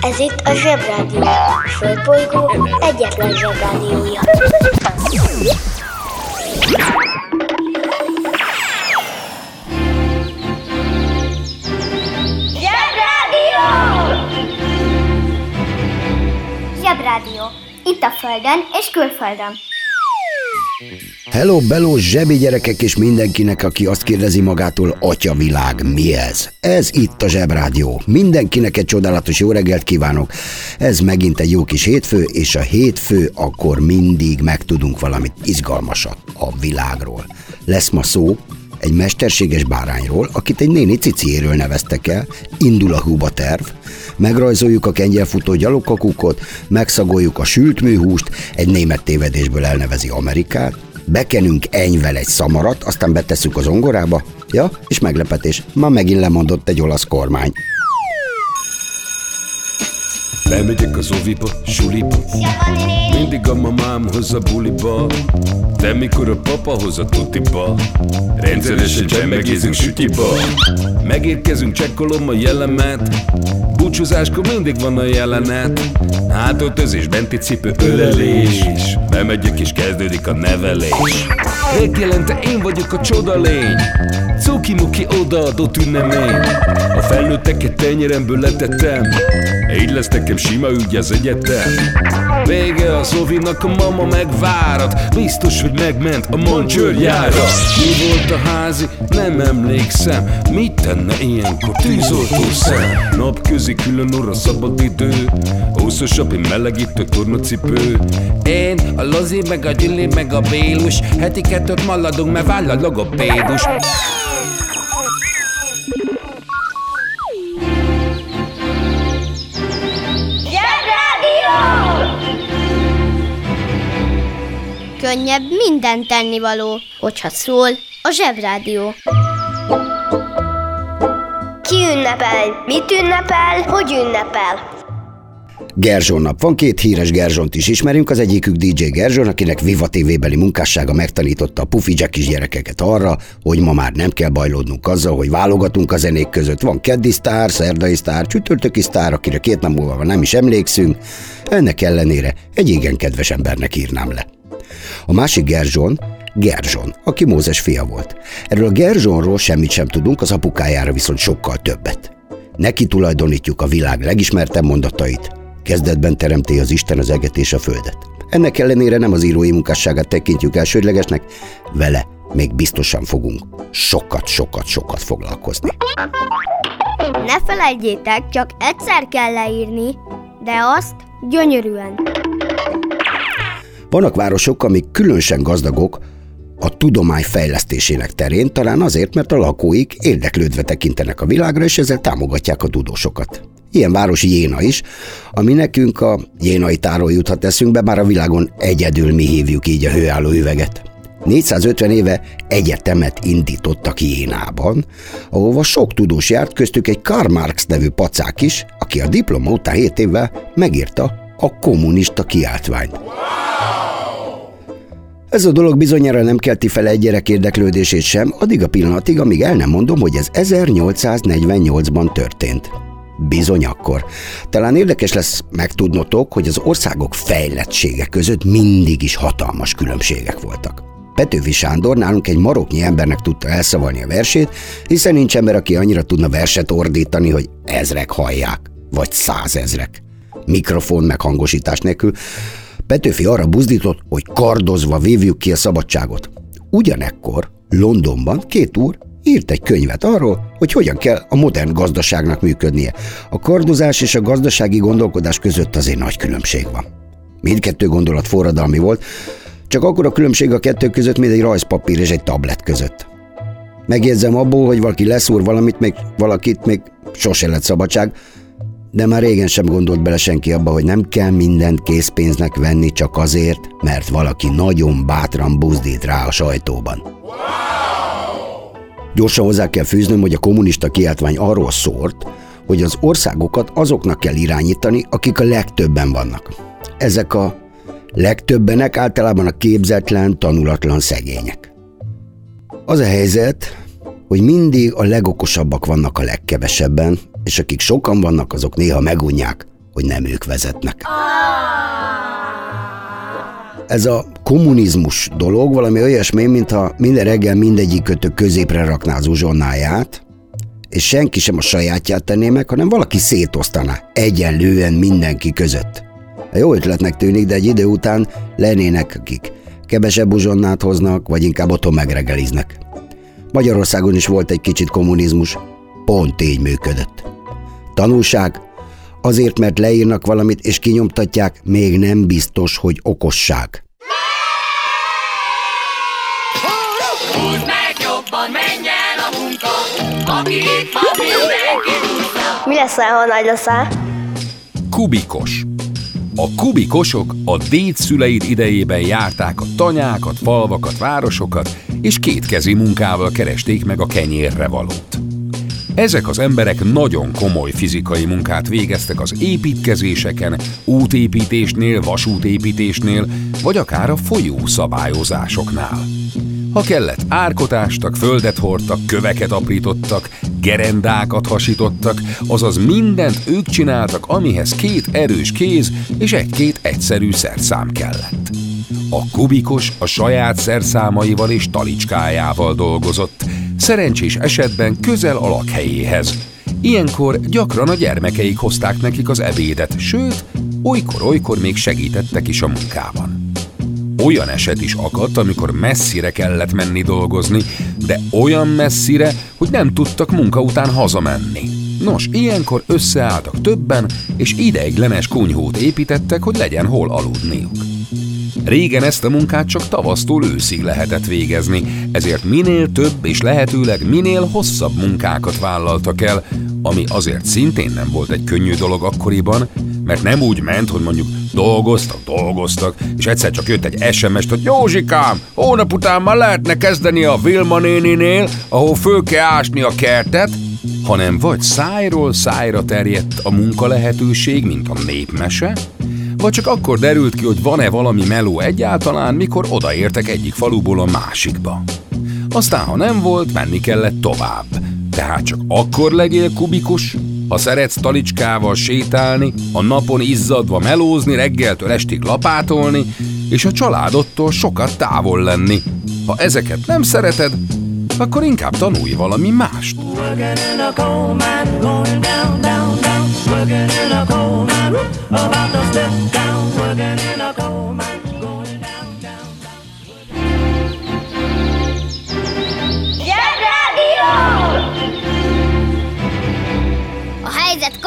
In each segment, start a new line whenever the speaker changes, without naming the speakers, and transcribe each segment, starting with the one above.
Ez itt a Zsebrádió. A Földbolygó egyetlen Zsebrádiója. Zsebrádió! Zsebrádió. Itt a Földön és külföldön.
Hello, bello, zsebi gyerekek és mindenkinek, aki azt kérdezi magától, atya világ, mi ez? Ez itt a Zsebrádió. Mindenkinek egy csodálatos jó reggelt kívánok. Ez megint egy jó kis hétfő, és a hétfő akkor mindig megtudunk valamit izgalmasat a világról. Lesz ma szó egy mesterséges bárányról, akit egy néni ciciéről neveztek el, indul a huba terv, megrajzoljuk a kengyelfutó gyalogkakukot, megszagoljuk a sült műhúst, egy német tévedésből elnevezi Amerikát, bekenünk enyvel egy szamarat, aztán betesszük az ongorába, ja, és meglepetés, ma megint lemondott egy olasz kormány.
Bemegyek az oviba, suliba. Mindig a mamám hoz a buliba. De mikor a papa hoz a tutiba Rendszeresen csemmegézünk sütiba. Megérkezünk, csekkolom a jellemet. Búcsúzáskor mindig van a jelenet. Hátöltözés, benti cipő, ölelés. Bemegyek és kezdődik a nevelés. Megjelente én vagyok a csoda lény. Cuki-muki odaadott ünnemény. A felnőtteket tenyeremből letettem. Így lesz nekem sima ügy az egyetem. Vége a Zovinak, a mama megvárat. Biztos, hogy megment a mancsőrjára Mi volt a házi? Nem emlékszem. Mit tenne ilyenkor tűzoltó szem? Napközi külön orra szabad idő. Húszosabb, én melegítő tornacipő. Én, a Lozi, meg a Gyüli, meg a Bélus. Heti kettőt maladunk, mert váll a logopédus
Könnyebb minden tennivaló, hogyha szól a Zsebrádió.
Ki ünnepel? Mit ünnepel? Hogy ünnepel?
Gerzsón nap van, két híres Gerzsont is ismerünk, az egyikük DJ Gerzson, akinek Viva TV-beli munkássága megtanította a pufi kis gyerekeket arra, hogy ma már nem kell bajlódnunk azzal, hogy válogatunk a zenék között. Van keddi sztár, szerdai sztár, csütörtöki sztár, akire két nap múlva nem is emlékszünk. Ennek ellenére egy igen kedves embernek írnám le. A másik Gerzson, Gerzson, aki Mózes fia volt. Erről a Gerzsonról semmit sem tudunk, az apukájára viszont sokkal többet. Neki tulajdonítjuk a világ legismertebb mondatait. Kezdetben teremté az Isten az eget és a földet. Ennek ellenére nem az írói munkásságát tekintjük elsődlegesnek, vele még biztosan fogunk sokat, sokat, sokat foglalkozni.
Ne felejtjétek, csak egyszer kell leírni, de azt gyönyörűen.
Vannak városok, amik különösen gazdagok a tudomány fejlesztésének terén, talán azért, mert a lakóik érdeklődve tekintenek a világra, és ezzel támogatják a tudósokat. Ilyen város Jéna is, ami nekünk a jénai táról juthat eszünkbe, bár a világon egyedül mi hívjuk így a hőálló üveget. 450 éve egyetemet indítottak Jénában, ahova sok tudós járt, köztük egy Karl Marx nevű pacák is, aki a diploma után 7 évvel megírta a kommunista kiáltványt. Ez a dolog bizonyára nem kelti fel egy gyerek érdeklődését sem, addig a pillanatig, amíg el nem mondom, hogy ez 1848-ban történt. Bizony akkor. Talán érdekes lesz megtudnotok, hogy az országok fejlettsége között mindig is hatalmas különbségek voltak. Petőfi Sándor nálunk egy maroknyi embernek tudta elszavalni a versét, hiszen nincs ember, aki annyira tudna verset ordítani, hogy ezrek hallják, vagy százezrek. Mikrofon meg hangosítás nélkül. Petőfi arra buzdított, hogy kardozva vívjuk ki a szabadságot. Ugyanekkor Londonban két úr írt egy könyvet arról, hogy hogyan kell a modern gazdaságnak működnie. A kardozás és a gazdasági gondolkodás között azért nagy különbség van. Mindkettő gondolat forradalmi volt, csak akkor a különbség a kettő között, mint egy rajzpapír és egy tablet között. Megjegyzem abból, hogy valaki leszúr valamit, még valakit még sose lett szabadság, de már régen sem gondolt bele senki abba, hogy nem kell mindent készpénznek venni csak azért, mert valaki nagyon bátran buzdít rá a sajtóban. Gyorsan hozzá kell fűznöm, hogy a kommunista kiáltvány arról szólt, hogy az országokat azoknak kell irányítani, akik a legtöbben vannak. Ezek a legtöbbenek általában a képzetlen, tanulatlan szegények. Az a helyzet, hogy mindig a legokosabbak vannak a legkevesebben, és akik sokan vannak, azok néha megunják, hogy nem ők vezetnek. Ez a kommunizmus dolog valami olyasmi, mintha minden reggel mindegyik kötő középre rakná az uzsonnáját, és senki sem a sajátját tenné meg, hanem valaki szétosztaná egyenlően mindenki között. Jó ötletnek tűnik, de egy idő után lennének, akik kevesebb uzsonnát hoznak, vagy inkább otthon megregeliznek. Magyarországon is volt egy kicsit kommunizmus, pont így működött. Tanulság, azért mert leírnak valamit és kinyomtatják, még nem biztos, hogy okosság.
Mi lesz, ha nagy leszel?
Kubikos. A kubikosok a dédszüleid idejében járták a tanyákat, falvakat, városokat, és kétkezi munkával keresték meg a kenyérre valót. Ezek az emberek nagyon komoly fizikai munkát végeztek az építkezéseken, útépítésnél, vasútépítésnél, vagy akár a folyó szabályozásoknál. Ha kellett, árkotástak, földet hordtak, köveket aprítottak, gerendákat hasítottak, azaz mindent ők csináltak, amihez két erős kéz és egy-két egyszerű szerszám kellett. A kubikos a saját szerszámaival és talicskájával dolgozott, szerencsés esetben közel a lakhelyéhez. Ilyenkor gyakran a gyermekeik hozták nekik az ebédet, sőt, olykor-olykor még segítettek is a munkában. Olyan eset is akadt, amikor messzire kellett menni dolgozni, de olyan messzire, hogy nem tudtak munka után hazamenni. Nos, ilyenkor összeálltak többen, és ideiglenes kunyhót építettek, hogy legyen hol aludniuk. Régen ezt a munkát csak tavasztól őszig lehetett végezni, ezért minél több és lehetőleg minél hosszabb munkákat vállaltak el, ami azért szintén nem volt egy könnyű dolog akkoriban, mert nem úgy ment, hogy mondjuk dolgoztak, dolgoztak, és egyszer csak jött egy SMS-t, hogy Józsikám, hónap után már lehetne kezdeni a Vilma néninél, ahol föl kell ásni a kertet, hanem vagy szájról szájra terjedt a munka lehetőség, mint a népmese, vagy csak akkor derült ki, hogy van-e valami meló egyáltalán, mikor odaértek egyik faluból a másikba. Aztán, ha nem volt, menni kellett tovább. Tehát csak akkor legyél kubikus, ha szeretsz talicskával sétálni, a napon izzadva melózni, reggeltől estig lapátolni, és a családodtól sokat távol lenni. Ha ezeket nem szereted, akkor inkább tanulj valami mást.
A helyzet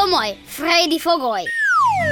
komoly, Freddy fogoly!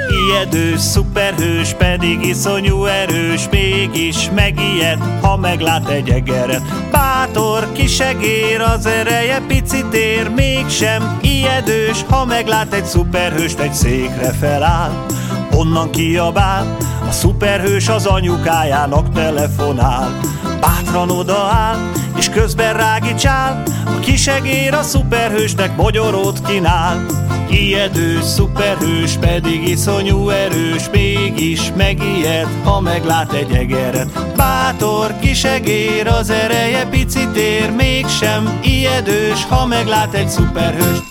Ijedős, szuperhős, pedig iszonyú erős, mégis megijed, ha meglát egy egeret. Bátor, kisegér, az ereje picit ér, mégsem ijedős, ha meglát egy szuperhőst, egy székre feláll. Onnan kiabál, a szuperhős az anyukájának telefonál. Bátran odaáll, és közben rágicsál, a kisegér a szuperhősnek mogyorót kínál. Ijedő, szuperhős, pedig iszonyú erős, mégis megijed, ha meglát egy egeret. Bátor, kisegér, az ereje picit ér, mégsem ijedős, ha meglát egy szuperhőst.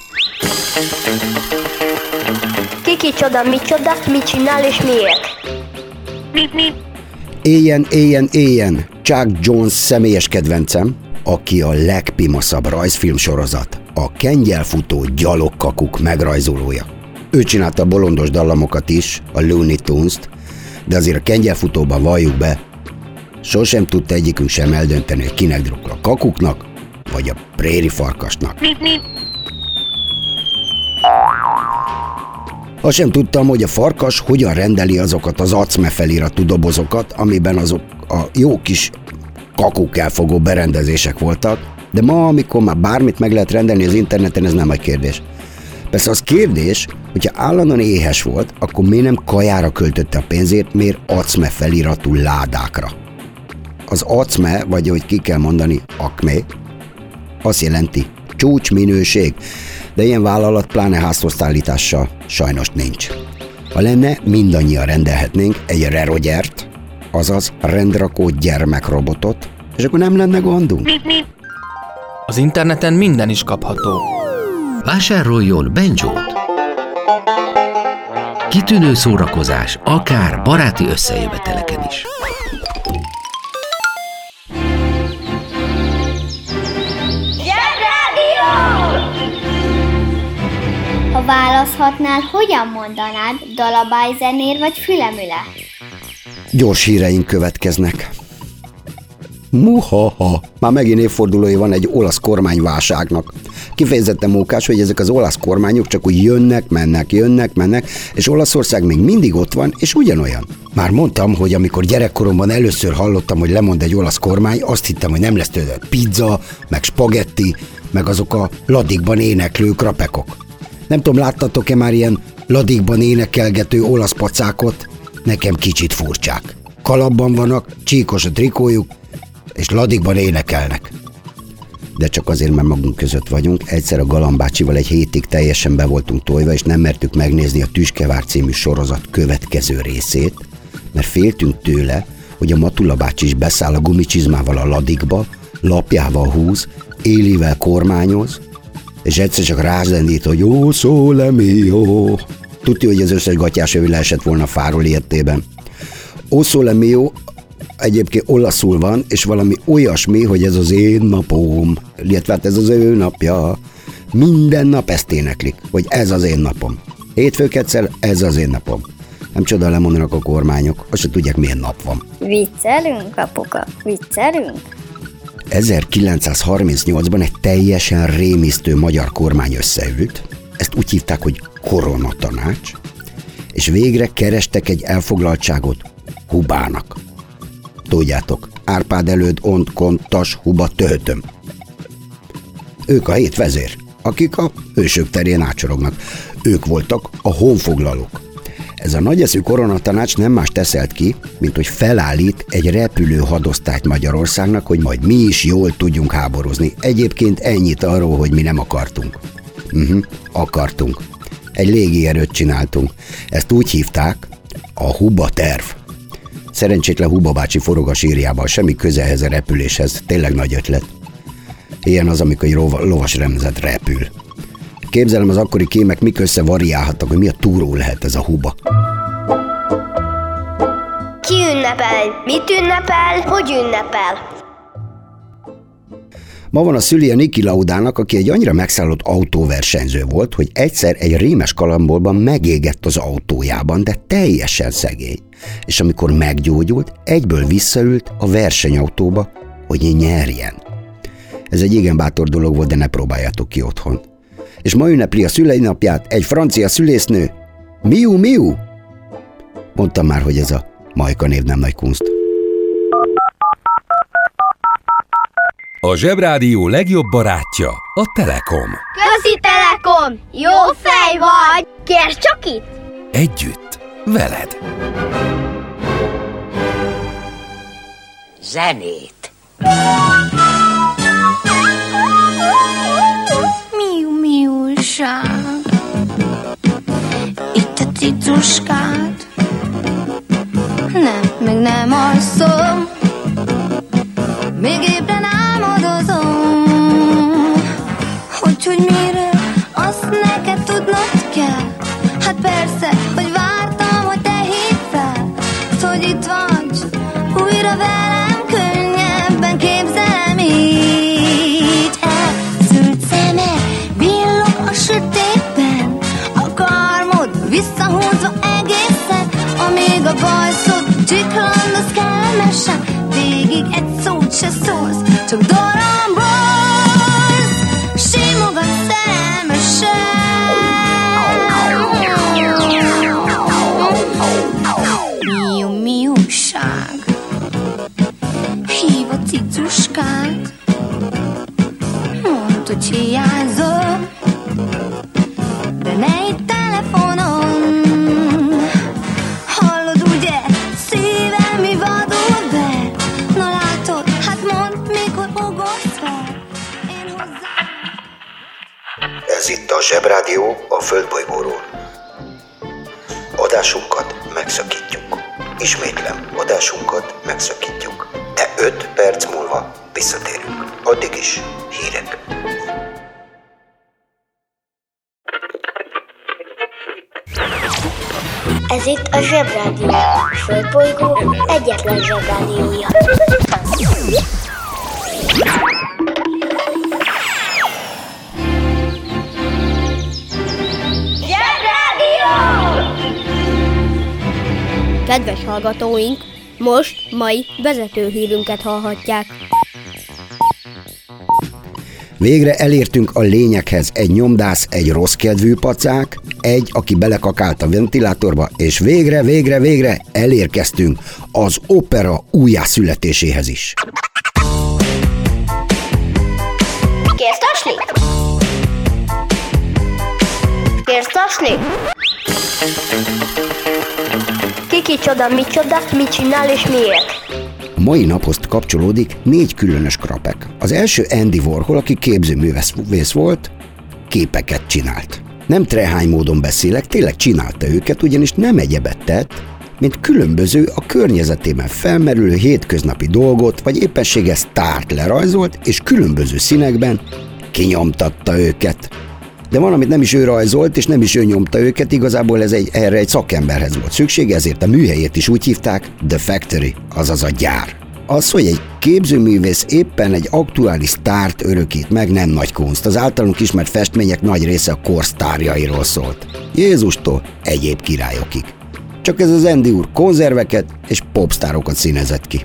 Kiki csoda, micsoda, mit csinál és miért?
Éljen, éljen, éljen! Chuck Jones személyes kedvencem, aki a legpimaszabb rajzfilmsorozat, a kengyelfutó gyalogkakuk megrajzolója. Ő csinálta a bolondos dallamokat is, a Looney Tunes-t, de azért a kengyelfutóban valljuk be, sosem tudta egyikünk sem eldönteni, hogy kinek drukkol a kakuknak, vagy a préri farkasnak. Azt sem tudtam, hogy a farkas hogyan rendeli azokat az acme feliratú dobozokat, amiben azok a jó kis kakuk elfogó berendezések voltak, de ma, amikor már bármit meg lehet rendelni az interneten, ez nem egy kérdés. Persze az kérdés, hogyha állandóan éhes volt, akkor miért nem kajára költötte a pénzét, miért acme feliratú ládákra? Az acme, vagy hogy ki kell mondani, akme, azt jelenti csúcsminőség, de ilyen vállalat pláne házhoztállítással sajnos nincs. Ha lenne, mindannyian rendelhetnénk egy rerogyert, azaz rendrakó gyermekrobotot, és akkor nem lenne gondunk.
Az interneten minden is kapható.
Vásároljon Benjót! Kitűnő szórakozás, akár baráti összejöveteleken is.
Választhatnál, hogyan mondanád? Dalabály zenér vagy fülemüle?
Gyors híreink következnek. Muhaha! Már megint évfordulója van egy olasz kormányválságnak. Kifejezetten mókás, hogy ezek az olasz kormányok csak úgy jönnek, mennek, jönnek, mennek, és Olaszország még mindig ott van, és ugyanolyan. Már mondtam, hogy amikor gyerekkoromban először hallottam, hogy lemond egy olasz kormány, azt hittem, hogy nem lesz tőle pizza, meg spagetti, meg azok a ladikban éneklő krapekok. Nem tudom, láttatok-e már ilyen ladikban énekelgető olasz pacákot? Nekem kicsit furcsák. Kalapban vannak, csíkos a trikójuk, és ladikban énekelnek. De csak azért, mert magunk között vagyunk. Egyszer a Galambácsival egy hétig teljesen be voltunk tojva, és nem mertük megnézni a Tüskevár című sorozat következő részét, mert féltünk tőle, hogy a Matula bácsi is beszáll a gumicsizmával a ladikba, lapjával húz, élivel kormányoz, és egyszer csak rázendít, hogy jó szó, jó. Tudja, hogy az összes gatyás övő leesett volna fáról értében. Oszole mio egyébként olaszul van, és valami olyasmi, hogy ez az én napom, illetve hát ez az ő napja. Minden nap ezt éneklik, hogy ez az én napom. Hétfők egyszer, ez az én napom. Nem csoda lemondanak a kormányok, azt se tudják, milyen nap van.
Viccelünk, apuka? Viccelünk?
1938-ban egy teljesen rémisztő magyar kormány összeült, ezt úgy hívták, hogy koronatanács, és végre kerestek egy elfoglaltságot Hubának. Tudjátok, Árpád előtt ont kontas huba töhötöm. Ők a hét vezér, akik a hősök terén ácsorognak. Ők voltak a honfoglalók. Ez a nagyeszű koronatanács nem más teszelt ki, mint hogy felállít egy repülő hadosztályt Magyarországnak, hogy majd mi is jól tudjunk háborúzni. Egyébként ennyit arról, hogy mi nem akartunk. Uh-huh, akartunk. Egy légierőt csináltunk. Ezt úgy hívták, a Huba terv. Szerencsétlen Huba bácsi forog a sírjában, semmi köze ehhez a repüléshez, tényleg nagy ötlet. Ilyen az, amikor egy lovas remzet repül. Képzelem az akkori kémek mik össze variálhattak, hogy mi a túró lehet ez a huba.
Ki ünnepel? Mit ünnepel? Hogy ünnepel?
Ma van a szüli a Niki Laudának, aki egy annyira megszállott autóversenyző volt, hogy egyszer egy rémes kalambolban megégett az autójában, de teljesen szegény. És amikor meggyógyult, egyből visszaült a versenyautóba, hogy nyerjen. Ez egy igen bátor dolog volt, de ne próbáljátok ki otthon. És ma ünnepli a szüleinapját egy francia szülésznő. Miu, miu! Mondtam már, hogy ez a Majka név nem nagy kunst.
A Zsebrádió legjobb barátja a Telekom.
Közi Telekom! Jó fej vagy! Kérd csak itt!
Együtt, veled.
Zenét.
Miúság Itt a cicuskád. Nem, még nem alszom. Még ébren álmodozom. Hogy, hogy mire Azt neked tudnod kell? Hát persze, hogy vártam, hogy te hidd fel. Hogy itt vagy Újra velem
Ismétlem, adásunkat megszakítjuk. De 5 perc múlva Visszatérünk. Addig is hírek.
Ez itt a Zsebrádió. Földbolygó egyetlen Zsebrádiója.
Kedves hallgatóink, most mai vezetőhírünket hallhatják.
Végre elértünk a lényeghez. Egy nyomdász, egy rossz kedvű pacák, egy, aki belekakált a ventilátorba, és végre, végre, végre elérkeztünk az opera újjászületéséhez is.
Kérsz tasni? Kérsz tasni? Ki kicsoda, micsoda, mit csinál és miért?
A mai naphoz kapcsolódik négy különös krapek. Az első Andy Warhol, aki képzőművész volt, képeket csinált. Nem trehány módon beszélek, tényleg csinálta őket, ugyanis nem egyebet tett, mint különböző a környezetében felmerülő hétköznapi dolgot, vagy éppenséggel sztárt lerajzolt, és különböző színekben kinyomtatta őket. De van, amit nem is ő rajzolt, és nem is ő nyomta őket, igazából ez egy, erre egy szakemberhez volt szükség, ezért a műhelyét is úgy hívták The Factory, azaz a gyár. Az, hogy egy képzőművész éppen egy aktuális sztárt örökít meg, nem nagy kunst. Az általunk ismert festmények nagy része a korsztárjairól szólt. Jézustól egyéb királyokig. Csak ez az Andy úr konzerveket és popstárokat színezett ki.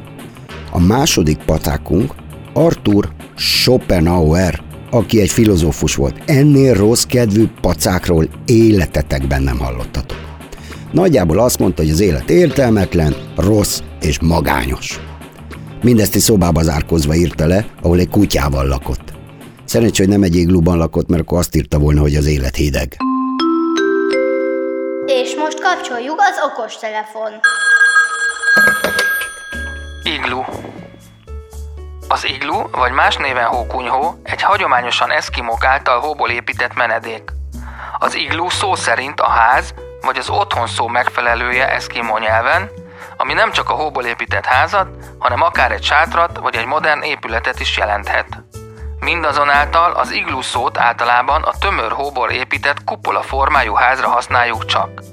A második patákunk Arthur Schopenhauer, aki egy filozófus volt. Ennél rossz kedvű pacákról életetekben nem hallottatok. Nagyjából azt mondta, hogy az élet értelmetlen, rossz és magányos. Mindezt egy szobába zárkozva írta le, ahol egy kutyával lakott. Szerencsé, hogy nem egy égluban lakott, mert akkor azt írta volna, hogy az élet hideg.
És most kapcsoljuk az okos telefon.
Iglu. Az iglu, vagy más néven hókunyhó, egy hagyományosan eszkimók által hóból épített menedék. Az iglu szó szerint a ház, vagy az otthon szó megfelelője eszkimó nyelven, ami nem csak a hóból épített házat, hanem akár egy sátrat vagy egy modern épületet is jelenthet. Mindazonáltal az iglu szót általában a tömör hóból épített kupola formájú házra használjuk csak.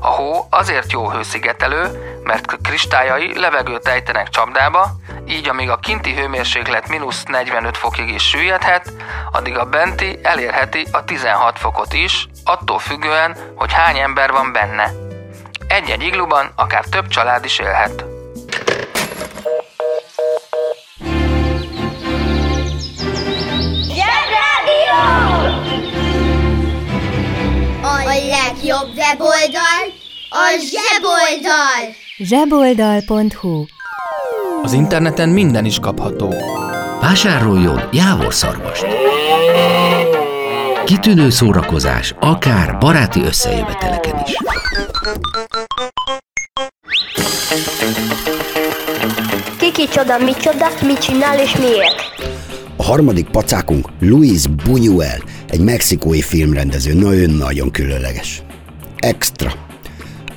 A hó azért jó hőszigetelő, mert kristályai levegőt ejtenek csapdába, így amíg a kinti hőmérséklet mínusz 45 fokig is süllyedhet, addig a benti elérheti a 16 fokot is, attól függően, hogy hány ember van benne. Egy-egy igluban akár több család is élhet.
Legjobb weboldal a zseboldal!
zseboldal.hu
Az interneten minden is kapható.
Vásároljon Jávor Szarvast! Kitűnő szórakozás, akár baráti összejöveteleken is.
Ki kicsoda, micsoda, mit csinál és miért?
A harmadik pacákunk Luis Buñuel, egy mexikói filmrendező, na ő nagyon különleges. Extra.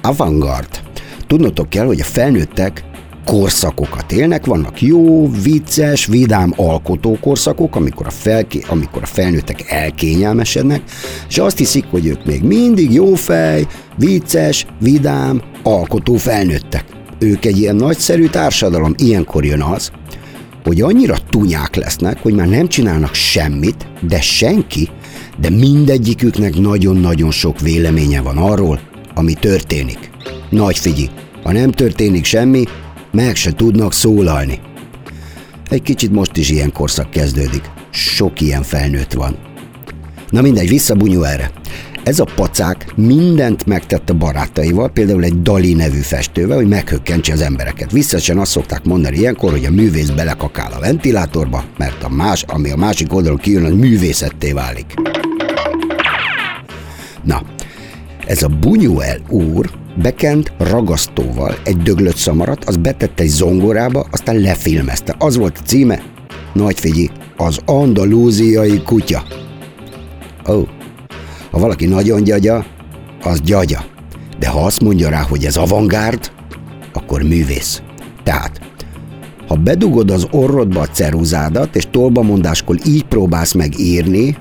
Avantgard. Tudnotok kell, hogy a felnőttek korszakokat élnek, vannak jó, vicces, vidám alkotó korszakok, amikor a, felké, amikor a felnőttek elkényelmesednek, és azt hiszik, hogy ők még mindig jó fej, vicces, vidám, alkotó felnőttek. Ők egy ilyen nagyszerű társadalom, ilyenkor jön az, hogy annyira tunyák lesznek, hogy már nem csinálnak semmit, de senki, de mindegyiküknek nagyon-nagyon sok véleménye van arról, ami történik. Nagy figyi, ha nem történik semmi, meg se tudnak szólalni. Egy kicsit most is ilyen korszak kezdődik. Sok ilyen felnőtt van. Na mindegy, visszabunyó erre. Ez a pacák mindent megtett a barátaival, például egy Dali nevű festővel, hogy meghökkentse az embereket. Visszasen azt szokták mondani ilyenkor, hogy a művész belekakál a ventilátorba, mert a más, ami a másik oldalon kijön, az művészetté válik. Na, ez a Buñuel úr bekent ragasztóval egy döglött szamarat, az betette egy zongorába, aztán lefilmezte. Az volt a címe, nagy figyi, az andalúziai kutya. Oh. Ha valaki nagyon gyagya, az gyagya. De ha azt mondja rá, hogy ez avantgárd, akkor művész. Tehát Ha bedugod az orrodba a ceruzádat, és tolbamondáskor így próbálsz meg írni,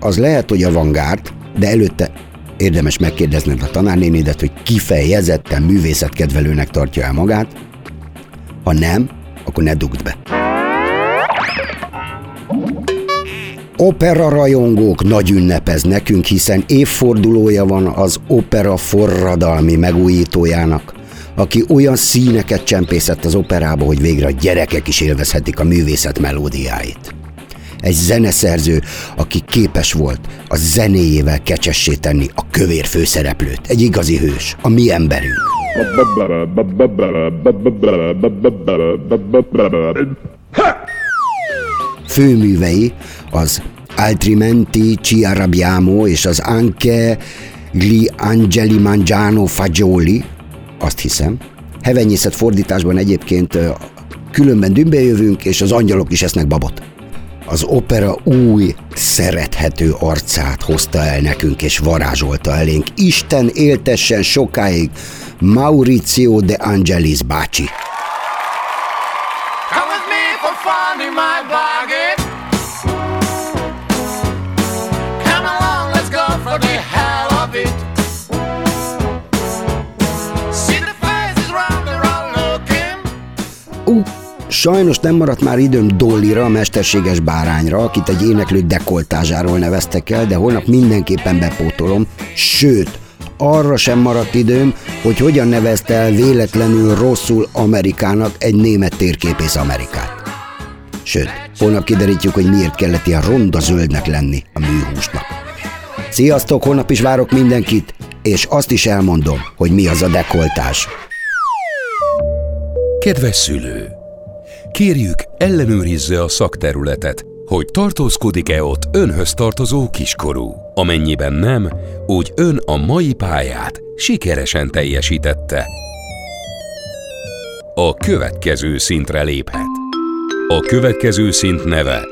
az lehet, hogy avantgárd, de előtte érdemes megkérdezned a tanárnénidet, hogy kifejezetten művészetkedvelőnek tartja el magát. Ha nem, akkor ne dugd be. Opera rajongók nagy ünnepez nekünk, hiszen évfordulója van az opera forradalmi megújítójának, aki olyan színeket csempészett az operába, hogy végre a gyerekek is élvezhetik a művészet melódiáit. Egy zeneszerző, aki képes volt a zenéjével kecsessé tenni a kövér főszereplőt. Egy igazi hős, a mi emberünk. Főművei az Altrimenti ci arrabbiamo és az Anche gli angeli mangiano fagioli, azt hiszem. Hevenyészet fordításban egyébként különben dümbe jövünk, és az angyalok is esznek babot. Az opera új, szerethető arcát hozta el nekünk és varázsolta elénk. Isten éltessen sokáig Maurizio de Angelis bácsi. Come with me for fun in my. Sajnos nem maradt már időm Dollira, a mesterséges bárányra, akit egy éneklő dekoltázsáról neveztek el, de holnap mindenképpen bepótolom, sőt, arra sem maradt időm, hogy hogyan nevezte el véletlenül rosszul Amerikának egy német térképész Amerikát. Sőt, holnap kiderítjük, hogy miért kellett ilyen ronda zöldnek lenni a műhúsnak. Sziasztok, holnap is várok mindenkit, és azt is elmondom, hogy mi az a dekoltás.
Kedves szülő! Kérjük, ellenőrizze a szakterületet, hogy tartózkodik-e ott önhöz tartozó kiskorú. Amennyiben nem, úgy ön a mai pályát sikeresen teljesítette. A következő szintre léphet. A következő szint neve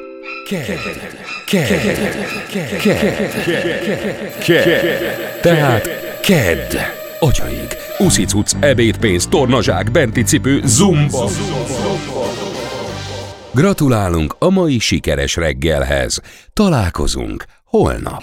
Tehát KED. Agyaig. Uszicuc, ebédpénz, tornazsák, benti cipő, zumba. Gratulálunk a mai sikeres reggelhez. Találkozunk holnap.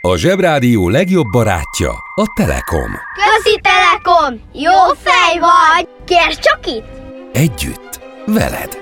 A Zsebrádió legjobb barátja a Telekom.
Közi Telekom! Jó fej vagy! Kérd csak itt!
Együtt, veled!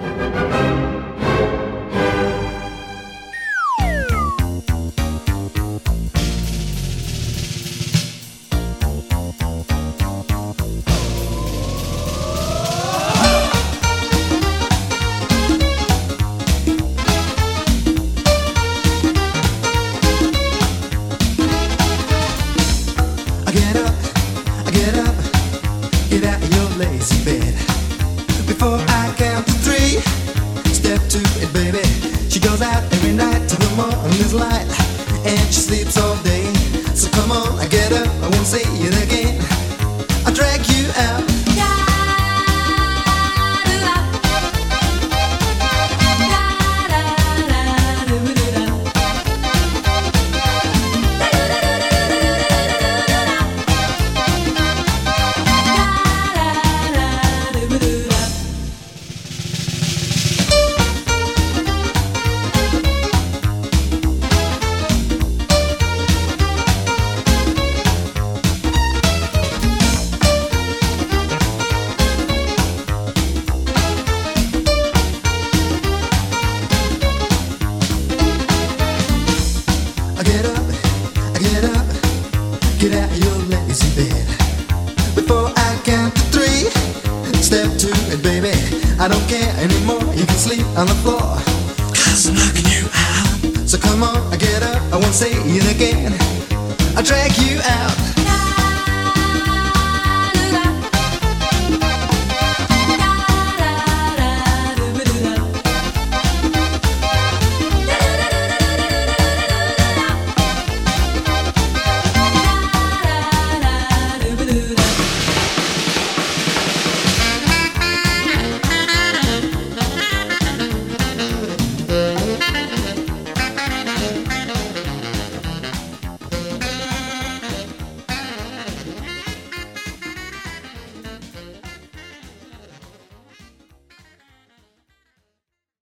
anymore. You can sleep on the floor. Cause I'm knocking you out. So come on, I get up. I won't say it again. I'll drag you out.